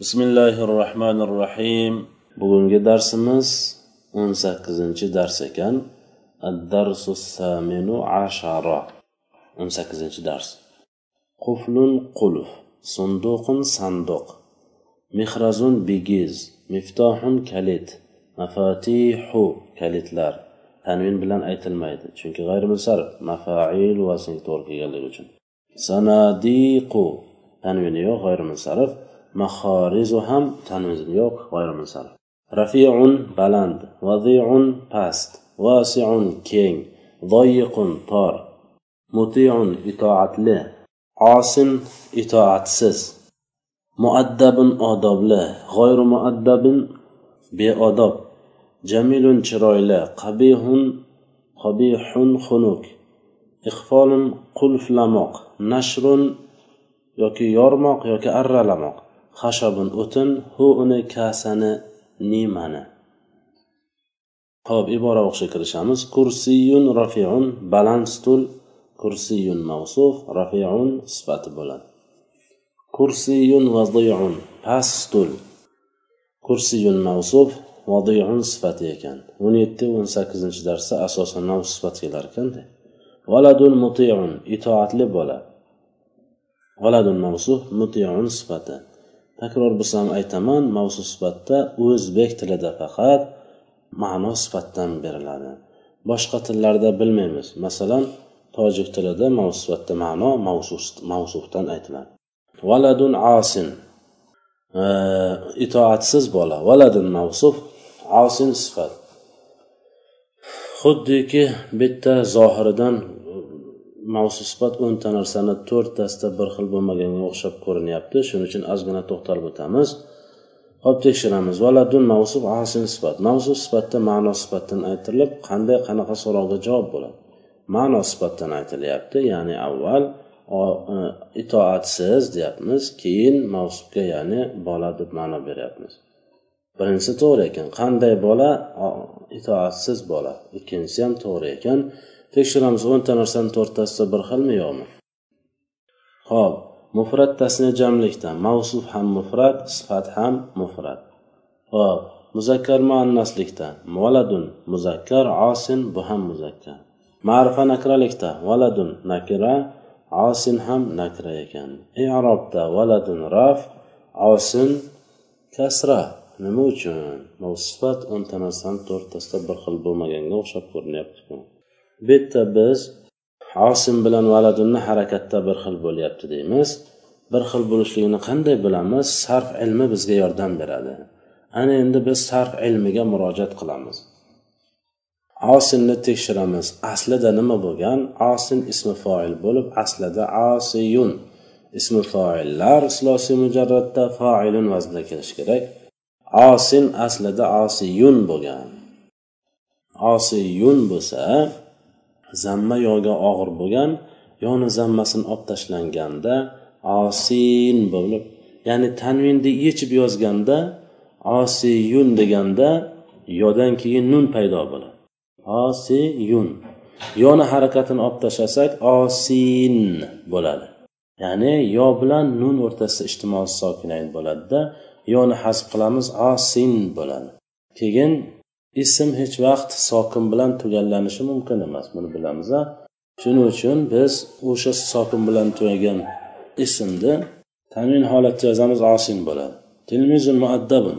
bismillahi rohmanir rohim bugungi darsimiz o'n sakkizinchi dars ekan. Addarsu saminu ashara o'n sakkizinchi dars. Quflun qulf sunduqun sanduq. Mihrazun bigiz miftohun kalit mafatihu kalitlar. Tanvin bilan aytilmaydi chunki g'ayrimusarf mafail vasniga to'g'ri kelganligi uchun. Sanadiqu. Tanvini yo'q g'ayrimusarf mahorizu ham tanvin yo'q g'ayrimusarf rafiun baland vadiun past vasiun keng zoyiqun tor mutiun itoatli osin itoatsiz muaddabun odobli g'oyru muaddabin beodob jamilun chiroyli qabihun qabihun xunuk ixfolun qulflamoq nashrun yoki yormoq yoki arralamoq. Hashabun o'tin hu uni kasani nimani? Ho'p ibora o'qishga kirishamiz. Kursiyun rafiun baland stul kursiyun mavsuf rafiun sifati bo'ladi. Kursiyun vadiyun past stul kursiyun mavsuf vadiyun sifati ekan. O'n yetti o'n sakkizinchi darsda asosan nav sifat kelar ekanda. Valadun mutiun itoatli bola. Valadun mavsuf mutiun sifati. Takror bo'lsam aytaman mavzu sifatda o'zbek tilida faqat ma'no sifatdan beriladi. Boshqa tillarda bilmaymiz. Masalan tojik tilida mavzu sifatda ma'no mavsufdan aytiladi. Valadun asin. Itoatsiz bola. Valadun mavsuf asin sifat. Xuddiki bitta zohiridan mavsu sifat o'nta narsani to'rttasida bir xil bo'lmaganga o'xshab ko'rinyapti. Shuning uchun ozgina to'xtalib o'tamiz. Hop tekshiramiz. Valadun mavsuf asin sifat. Mavsuf sifatda ma'no sifatdan aytilib qanday qanaqa so'rovga javob bo'ladi? Ma'no sifatdan aytilyapti. Ya'ni avval e, itoatsiz deyapmiz keyin mavsufga ya'ni bola deb ma'no beryapmiz. Birinchisi to'g'ri ekan. Qanday bola? Itoatsiz bola. Ikkinchisi ham to'g'ri ekan. Tekshiramiz o'nta narsani to'rttasi bir xilmi yo'qmi ho'p mufrat tasni jamlikda mavsuf ham mufrat sifat ham mufrat. Hop muzakkar muannaslikda valadun muzakkar osin bu ham muzakkar. Ma'rifa nakralikda valadun nakira osin ham nakra ekan. Irobda valadun raf osin kasra. Nima uchun? Sifat o'nta narsani to'rttasida bir xil bo'lmaganga o'xshab ko'rinyaptiku. Bu yerda biz osim bilan valadunni harakatda bir xil bo'lyapti deymiz. Bir xil bo'lishligini qanday bilamiz? Sarf ilmi bizga yordam beradi. Ana endi biz sarf ilmiga murojaat qilamiz. Osinni tekshiramiz. Aslida nima bo'lgan? Osin ismi foil bo'lib aslida osiyun. Ismi foillar silosiy mujarratda foilun vaznida kelishi kerak. Osin aslida osiyun bo'lgan. Osiyun bo'lsa zamma yoga og'ir bo'lgan yoni zammasini olib tashlanganda osin bo'lib ya'ni tanvinni yechib yozganda osiyun deganda yodan keyin nun paydo bo'ladi. Osiyun yoni harakatini olib tashlasak osin bo'ladi. Ya'ni yo bilan nun o'rtasida ijtimoiy sokinayn bo'ladida yoni hasb qilamiz osin bo'ladi. Keyin ism hech vaqt sokin bilan tugallanishi mumkin emas buni bilamiz shuning uchun biz o'sha sokin bilan tugagan ismni tamin holatda yozamiz osin bo'ladi. Tilmizun muaddabun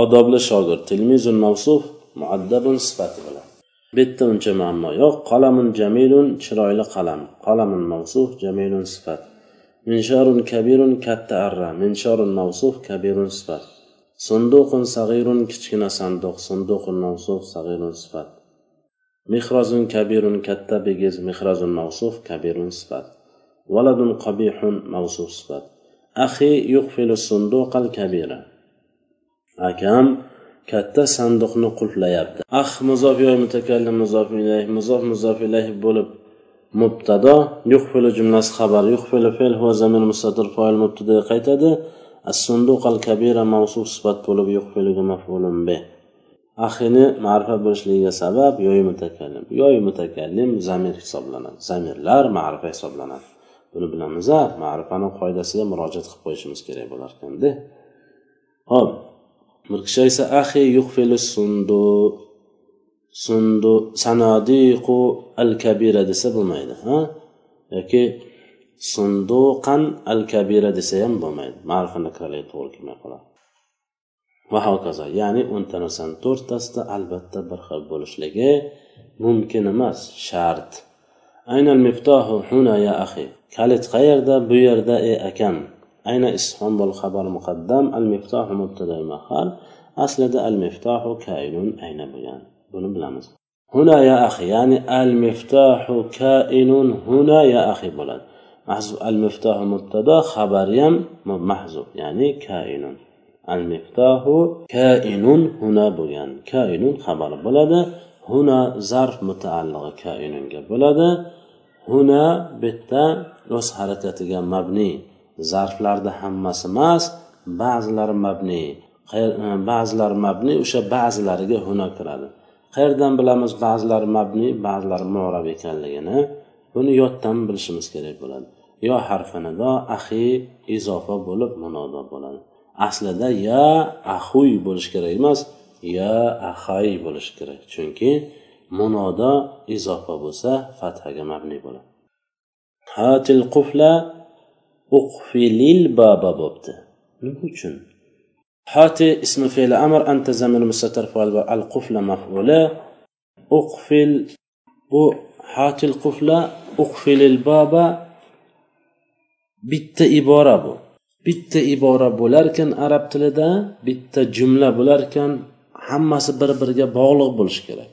odobli shogird. Tilmizun mavsuf muaddabun sifati bilan bu yerda uncha muammo yo'q. Qalamun jamilun chiroyli qalam. Qalamun mavsuf jamilun sifat. Minsharun kabirun katta arra. Minsharun mavsuf kabirun sifat. Sunduqun sag'irun kichkina sanduq sunduqun mavsuf sag'irun sifat. Mehrozun kabirun katta bigiz mehrozun mavsuf kabirun sifat. Valadun qabihun mavsuf sifat. Axi yuqfilu sunduqal kabira. Akam katta sanduqni qulflayapti. Ah muzof yo mutakallim muzof ilayh muzof muzof ilayh bo'lib mubtado yuqfilu jumlasi xabar yuqfilu fe'l huwa zamir mustatir foil mubtada qaytadi. assunduq al kabira mavsul sifat bo'lib yo'q fe'liga mafulun be. Ahini ma'rifat bo'lishligiga sabab yoyi mutakallim yoyi mutakallim zamir hisoblanadi. Zamirlar ma'rifa hisoblanadi. Buni bilamiz a ma'rifani qoidasiga murojaat qilib qo'yishimiz kerak bo'lar ekanda ho'p bir kishi esa ahi yuhfilu sundu sundu sanadiqu al kabira desa bo'lmaydi ha? Yoki sunduqan al kabira desa ham bo'lmaydi. Ma'rifa nakiralarga to'g'ri kelmay qoladi. Va hokazo ya'ni o'nta narsani to'rttasida albatta bir xil bo'lishligi mumkin emas. Shart. Aynal miftohu huna ya axi. Kalit qayerda bu yerda ey akam. Ayna istifhom bol xabar muqaddam al miftohu mubtada mahal. Aslida al miftohu kainun ayna bo'lgan buni bilamiz. Huna ya axi ya'ni al miftohu kainun huna ya axi bo'ladi. Mahzub al miftohu mubtado xabari ham mahzub ya'ni kainun. Al miftohu kainun huna bo'lgan. Kainun xabari bo'ladi. Huna zarf mutaallig'i kainunga bo'ladi. Huna bitta o'z harakatiga mabni. Zarflarni hammasi emas ba'zilari mabni. E, ba'zilari mabni o'sha ba'zilariga huna kiradi. Qayerdan bilamiz ba'zilari mabni ba'zilari murab ekanligini? Buni yoddan bilishimiz kerak bo'ladi. Yo harfi nido ahi izofa bo'lib munodo bo'ladi. Aslida ya ahuy bo'lishi kerak emas ya ahay bo'lishi kerak. Chunki munodo izofa bo'lsa fathaga mabni bo'ladi. Hatil qufla uqfilil baba bo'pti. Nima uchun? Hati ismi fe'li amr anta zamir mustatir al qufla maf'ula uqfil bu hatil qufla uqfilil baba bitta ibora bu. Bitta ibora bo'larkan arab tilida bitta jumla bo'larkan hammasi bir biriga bog'liq bo'lishi kerak.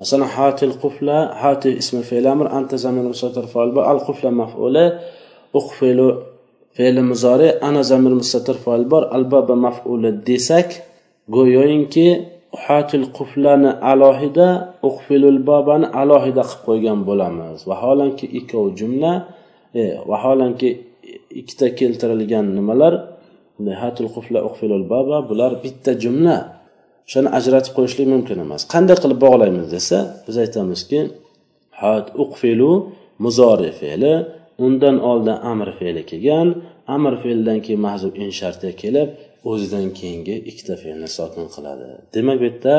Masalan hatil qufla hati ismi fe'l amr anta zamir mustatir fa'il al qufla maf'ula uqfilu fe'li muzori ana zamir mustatir fa'il bor. Al baba maf'ula desak go'yoinki hatil quflani alohida uqfilul babani alohida qilib qo'ygan bo'lamiz. Vaholanki ikkov jumla e, vaholanki ikkita keltirilgan nimalar? Qufla baba bular bitta jumla. O'shani ajratib qo'yishlik mumkin emas. Qanday qilib bog'laymiz desa biz aytamizki hat uqfilu muzori fe'li undan oldin amr fe'li kelgan. Amr fe'lidan keyin mahzub in sharti kelib o'zidan keyingi ikkita fe'lni sokin qiladi. Demak bu yerda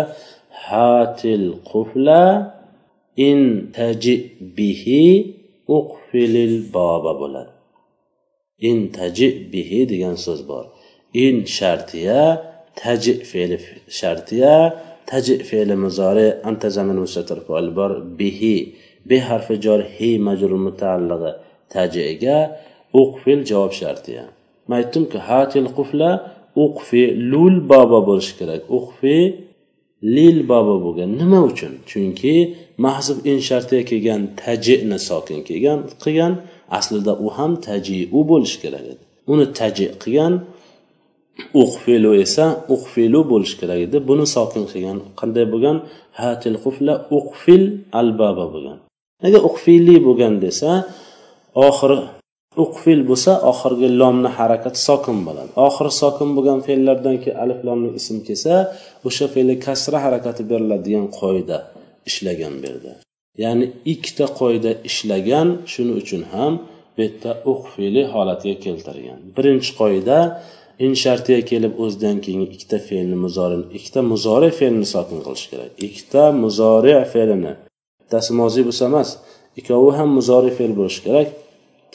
hatil qufla in taji bihi uqfilil boba bo'ladi. In taji bihi degan so'z bor. In shartiya taji fe'li shartiya taji fe'li muzori anta zamin mustatir fe'l bor. Bihi bi harfi jor hi majrur mutaallig'i. Tajiga uqfil javob shartiya. Man aytdimku hatil qufla uqfi lul bobo bo'lishi kerak. Uqfi lil bobo bo'lgan. Nima uchun? Chunki mahzub in shartiga kelgan tajini sokin kelgan qilgan aslida u ham tajiu bo'lishi kerak edi. Uni taji qilgan uqfilu esa uqfilu bo'lishi kerak edi. Buni sokin qilgan qanday bo'lgan? Hatil qufla uqfil albaba bo'lgan. Nega uqfili bo'lgan desa oxiri uqfil bo'lsa oxirgi lomni harakati sokin bo'ladi. Oxiri sokin bo'lgan fe'llardan keyin alif lomni ism kelsa o'sha fe'lga kasra harakati beriladi degan qoida ishlagan bu yerda. Ya'ni ikkita qoida ishlagan shuning uchun ham bu yerda fe'li holatiga keltirgan. Birinchi qoida in shartiga kelib o'zidan keyin ikkita fe'lni muzorini ikkita muzori fe'lni sokin qilish kerak. Ikkita muzori fe'lini. Bittasi moziy bo'lsa emas ikkovi ham muzori fe'l bo'lishi kerak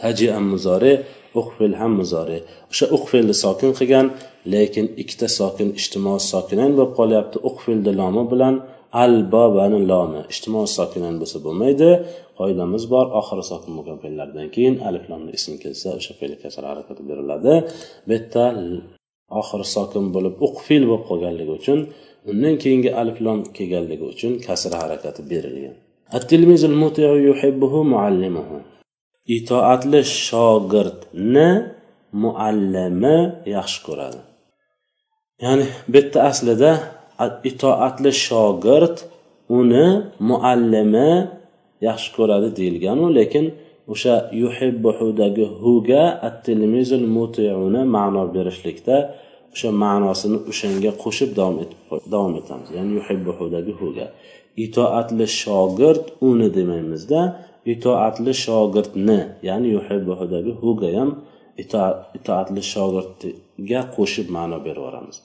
taji ham muzori uqfil ham muzori. O'sha uqfilni sokin qilgan lekin ikkita sokin ijtimoiy sokinan bo'lib qolyapti. Uqfilni lomi bilan al bobani lomi. Ijtimoiy sokinan bo'lsa bo'lmaydi. Qoidamiz bor oxiri sokin bo'lgan fe'llardan keyin alif lomni ism kelsa o'sha fe'l kasra harakati beriladi. Bu yerda oxiri sokin bo'lib uqfil bo'lib qolganligi uchun undan keyingi alif lom kelganligi uchun kasra harakati berilgan. Itoatli shogirdni muallimi yaxshi ko'radi. Ya'ni bu yerda aslida itoatli shogird uni muallimi yaxshi ko'radi deyilganu lekin o'sha yuhibbuhudagi huga attilmizul mutiuni ma'no berishlikda o'sha ma'nosini o'shanga qo'shib davom etib davom etamiz. Ya'ni yuhibbuhudagi huga. Itoatli shogird uni demaymizda itoatli shogirdni ya'ni yuhibbuhudagi huga ham itoatli shogirdga qo'shib ma'no berib yuboramiz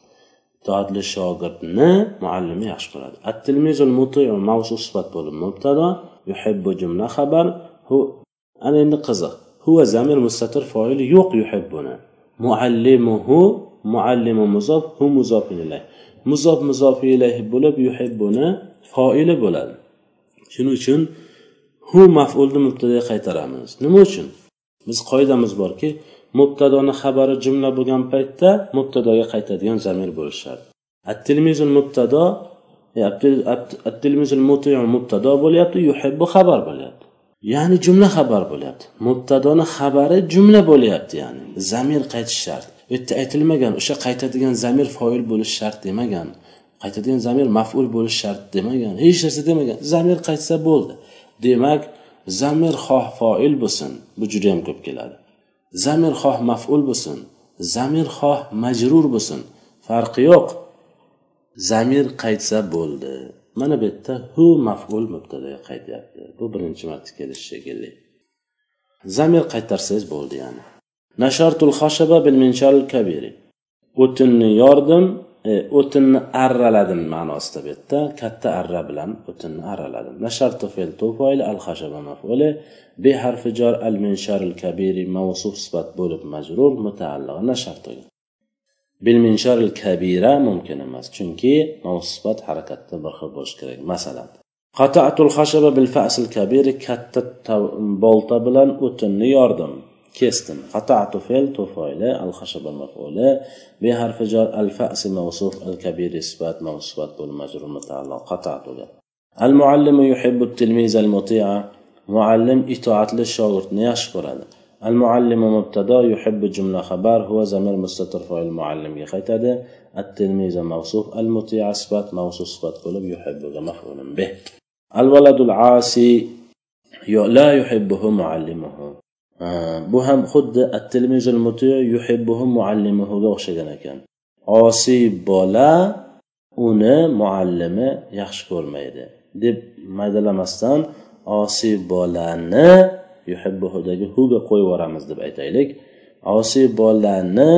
itoatli shogirdni muallimi yaxshi ko'radi. At tilmizul mutiu mavsu sifat bo'lib mubtado yuhibbu jumla xabar hu ana endi qiziq. Huva zamir mustatir foili yo'q yuhibbuni. Muallimuhu muallimu muzof hu muzof ilayh muzof muzof ilayhi bo'lib yuhibbuni foili bo'ladi. Shuning uchun hu mafulni mubtadaga qaytaramiz. Nima uchun? Biz qoidamiz borki mubtadoni xabari jumla bo'lgan paytda mubtadoga qaytadigan zamir bo'lishi attilmizul mubtado e, attilmizul mubtado bo'lyapti yuhibbu xabar bo'lyapti. Ya'ni jumla xabar bo'lyapti. Mubtadoni xabari jumla bo'lyapti ya'ni. Zamir qaytish shart. U yerda aytilmagan o'sha qaytadigan zamir foil bo'lishi shart demagan qaytadigan zamir maful bo'lishi shart demagan hech narsa demagan. Zamir qaytsa bo'ldi. Demak zamir xoh foil bo'lsin. Bu juda yam ko'p keladi. Zamir xoh maful bo'lsin zamir xoh majrur bo'lsin. Farqi yo'q. Zamir qaytsa bo'ldi. Mana bu yerda hu maful mubtadaga qaytyapti. Bu birinchi marta kelishi shekilli. Zamir qaytarsangiz bo'ldi ya'ni. Nashartul xoshaba bil minshal kabiri. O'tinni yordim E, o'tinni arraladim ma'nosida bu yerda. Katta arra bilan o'tinni arraladim. Nashartu fe'l tufoil al xashaba mafuli. Bi harfi jar al minsharil kabiri mavsuf sifat bo'lib majrur mutaalliq. Nashartuga bil minsharil kabira mumkin emas chunki mavsuf sifat harakatda bir xil bo'lishi kerak. Masalan qataatul xashaba bil fasil kabiri katta bolta bilan o'tinni yordim. Kesdim qata'tu fe'l tufoyli al khashaba maf'uli bi harfi jar al fa'si mawsuf al kabir isbat mawsufat bul majrur mutaalliq qata'tu al muallim yuhibbu at-tilmiz al muti'a muallim itoatli shogirdni yaxshi ko'radi al muallim mubtado yuhibbu jumla xabar huwa zamir mustatir fa'il muallimga qaytadi at-tilmiz mawsuf al muti'a isbat mawsuf sifat bu ham xuddi attilmizul muallimuhuga o'xshagan ekan osiy bola uni muallimi yaxshi ko'rmaydi deb maydalamasdan osiy bolani yuhibbuhudagi huga qo'yib yuboramiz deb aytaylik osiy bolani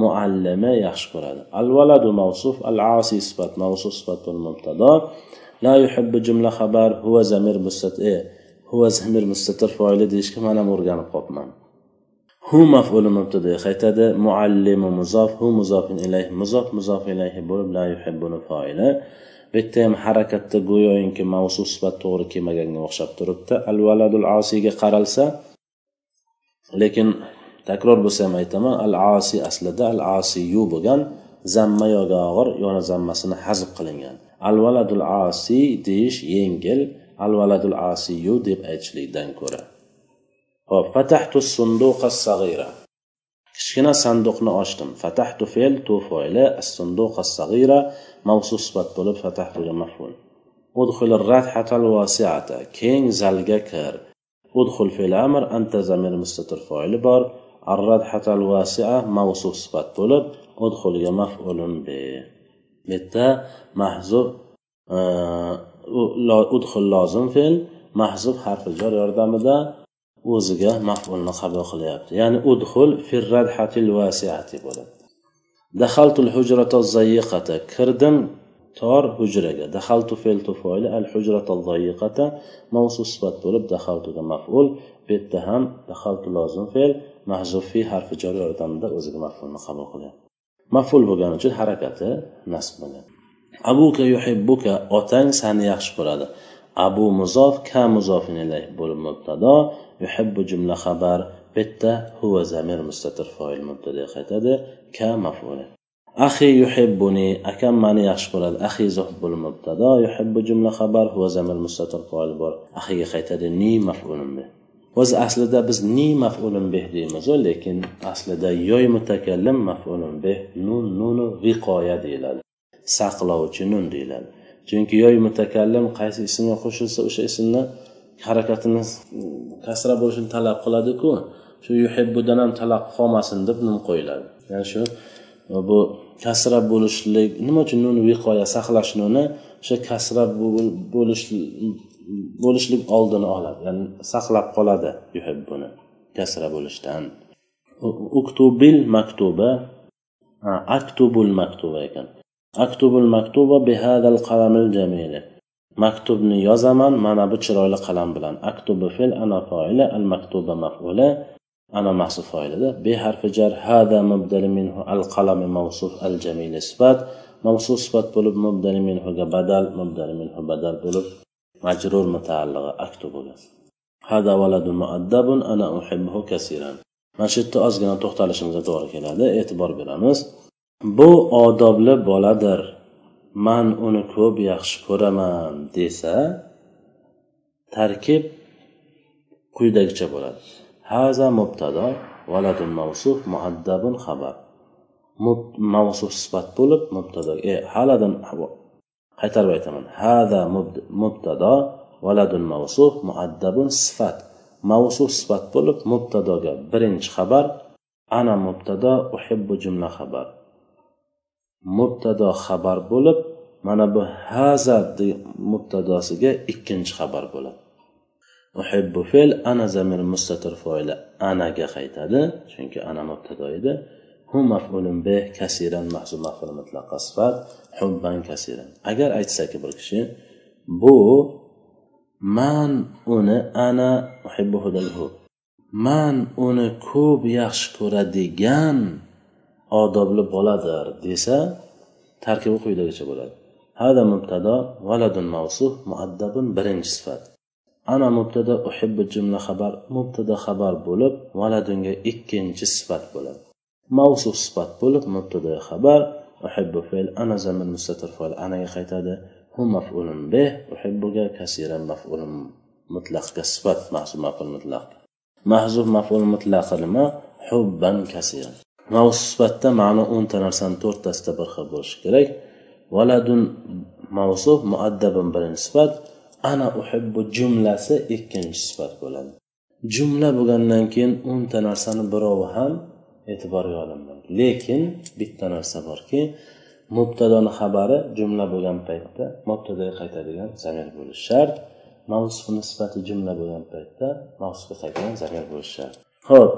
muallimi yaxshi ko'radi al valadu mavsuf al asi sifat mavsuf sifatul mubtado la yuhibbu jumla xabar huwa zamir mustati huva zamir mustatir foili deyishga man ham o'rganib qolibman. Hu mafuli mubtadaga qaytadi. Muallimu muzof hu muzofin ilayhi muzof muzof ilayhi bo'lib la yuhibbuni foili. Bu yerda ham harakatda go'yoki mavsu sifat to'g'ri kelmaganga o'xshab turibdi. Al valadul osiyga qaralsa lekin takror bo'lsa ham aytaman al asi aslida al osiyu bo'lgan zamma yoga og'ir yona zammasini hazb qilingan. Al valadul osiy deyish yengil al valadul asiyu deb aytishlikdan ko'ra. Hop fatahtu sunduqa sag'ira kichkina sanduqni ochdim. Fatahtu fe'l tu fo'ili sunduqa sag'ira mavsu sifat bo'lib fatahtuga maful udxul rathatal vasiata keng zalga kir. Udxul fe'l amr anta zamir mustatir fo'ili bor. Arradhatal vasia mavsu sifat bo'lib udxulga maf'ulun bi bu yerda mahzu udhul lozim fe'l mahzub harfi jor yordamida o'ziga maf'ulni qabul qilyapti. Ya'ni udhul firradhatil vasiati bo'ladi. Dahaltul hujrata zayiqata kirdim tor hujraga. Dahaltu fe'l tufoili al hujrata zayiqata mavsu sifat bo'lib dahaltuga maf'ul bu yerda ham dahaltu lozim fe'l mahzuf fi harfi jor yordamida o'ziga maf'ulni qabul qilyapti. Maf'ul bo'lgani uchun harakati nasb bo'ladi. Abuka yuhibbuka otang seni yaxshi ko'radi. Abu muzof ka muzofin ilayh bo'lib mubtado yuhibbu jumla xabar bitta huva zamir mustatir foil mubtada qaytadi ka mafuli axi yuhibbuni akam meni yaxshi ko'radi. Axi zof bo'lib mubtado yuhibbu jumla xabar huva zamir mustatir foil bor. Axiga qaytadi ni mafulun bih o'zi aslida biz ni mafulun bih deymiz lekin aslida yoy mutakallim mafulun bih nun nunu viqoya deyiladi. Saqlovchi nun deyiladi. Chunki yoy mutakallim qaysi ismga qo'shilsa o'sha ismni harakatini kasra bo'lishini talab qiladiku shu yuhibbudan ham talab qolmasin deb nun qo'yiladi. Ya'ni shu bu kasra bo'lishlik nima uchun nun viqoya saqlash nuni o'sha kasra bo'lish bo'lishlik oldini oladi ya'ni saqlab qoladi yuhibbuni kasra bo'lishdan. Uktubil maktuba aktubul maktuba ekan. Aktubul maktuba bihadal qalamil jamili. Maktubni yozaman mana bu chiroyli qalam bilan. Aktubu fil ana foili al maktuba maf'ula ana mahsu foilida. Be harfi jar hada mubdali minhu al qalami mavsuf al jamili sifat mavsuf sifat bo'lib mubdali minhuga badal mubdali minhu badal bo'lib majrur mutaallig'i aktubuga. Hada valadu muaddabun ana uhibbuhu kasiran. Mana shu yerda ozgina to'xtalishimizga to'g'ri keladi. E'tibor beramiz. Bu odobli boladir. Man uni ko'p yaxshi ko'raman desa tarkib quyidagicha bo'ladi. Haza mubtado valadun mavsuf muaddabun xabar. Mavsuf sifat bo'lib mubtado e haladan qaytarib aytaman. Hada mubtado valadun mavsuf muaddabun sifat. Mavsuf sifat bo'lib mubtadoga birinchi xabar ana mubtado uhibbu jumla xabar. Mubtado xabar bo'lib mana bu haza mubtadosiga ikkinchi xabar bo'ladi. Uhibbu fe'l ana zamir mustatir foili anaga qaytadi chunki ana mubtado edi. Hu maf'ulun bih kasiran mahzub maf'ul mutlaqa sifat hubban kasiran. Agar aytsaki bir kishi bu man uni ana uhibbuhu man uni ko'p yaxshi ko'radigan odobli boladir desa tarkibi quyidagicha bo'ladi. Hada mubtado valadun mavsuf muaddabun birinchi sifat. Ana mubtada uhibbu jumla xabar mubtada xabar bo'lib valadunga ikkinchi sifat bo'ladi. Mavsuf sifat bo'lib mubtada xabar uhibbu fe'l ana zamin mustatir fe'l anaga qaytadi. Hu maf'ulun bih uhibbuga kasiran maf'ulun mutlaqga sifat mahzuf maf'ul mutlaq. Mahzuf maf'ul mutlaqi nima? Hubban kasiran mavsuf sifatda ma'no o'nta narsani to'rttasida bir xil bo'lishi kerak. Valadun mavsuf muaddabun birinchi sifat ana uhibbu jumlasi ikkinchi sifat bo'ladi. Jumla bo'lgandan keyin o'nta narsani birovi ham e'tiborga olinmaydi. Lekin bitta narsa borki mubtadoni xabari jumla bo'lgan paytda mubtadoga qaytadigan zamir bo'lishi shart. Mavsufni sifati jumla bo'lgan paytda mavsufga qaytadigan zamir bo'lishi shart. Ho'p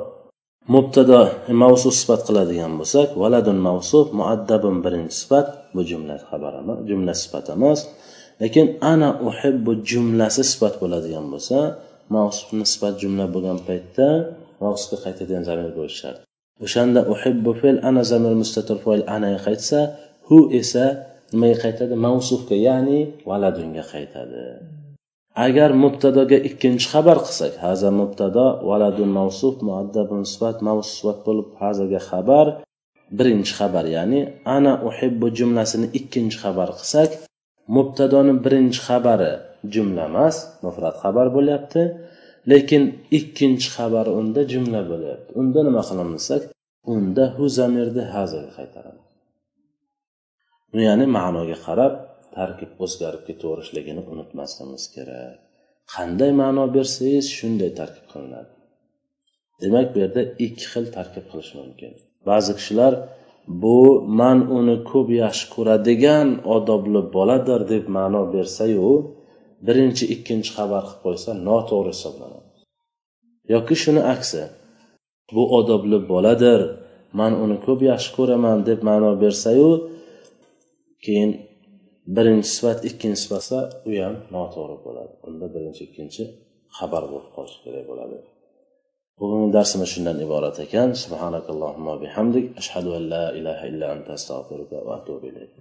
mubtado mavsuf sifat qiladigan bo'lsak valadun mavsuf muaddabun birinchi sifat bu jumla xabar jumla sifat emas. Lekin ana uhibbu jumlasi sifat bo'ladigan bo'lsa mavsufni sifat jumla bo'lgan paytda mavsufga qaytadigan zamir bo'lishi shart. O'shanda uhibbu fe'l ana zamir mustatir foil anaga qaytsa hu esa nimaga qaytadi? Mavsufga ya'ni valadunga qaytadi. Agar mubtadoga ikkinchi xabar qilsak haza mubtado valadun mavsuf muaddabun sifat mavsuf sifat bo'lib hazaga xabar birinchi xabar ya'ni ana uhibbu jumlasini ikkinchi xabar qilsak mubtadoni birinchi xabari jumla emas mufrat xabar bo'lyapti. Lekin ikkinchi xabari unda jumla bo'lyapti. Unda nima qilamiz desak unda hu zamirni hazaga qaytaramiz ya'ni ma'noga qarab tarkib o'zgarib ketaverishligini unutmasligimiz kerak. Qanday ma'no bersangiz shunday tarkib qilinadi. Demak bu yerda ikki xil tarkib qilish mumkin. Ba'zi kishilar bu man uni ko'p yaxshi ko'radigan odobli boladir deb ma'no bersayu birinchi ikkinchi xabar qilib qo'ysa noto'g'ri hisoblanadi. Yoki shuni aksi bu odobli boladir man uni ko'p yaxshi ko'raman deb ma'no bersayu keyin birinchi sifat ikkinchi sifatsa u ham noto'g'ri bo'ladi. Unda birinchi ikkinchi xabar bo'lib qolishi kerak bo'ladi. Bugungi darsimiz shundan iborat ekan. Subhanakallohumma bihamdik. Ashhadu an la ilaha illa anta astag'firuka va atubu ilayk.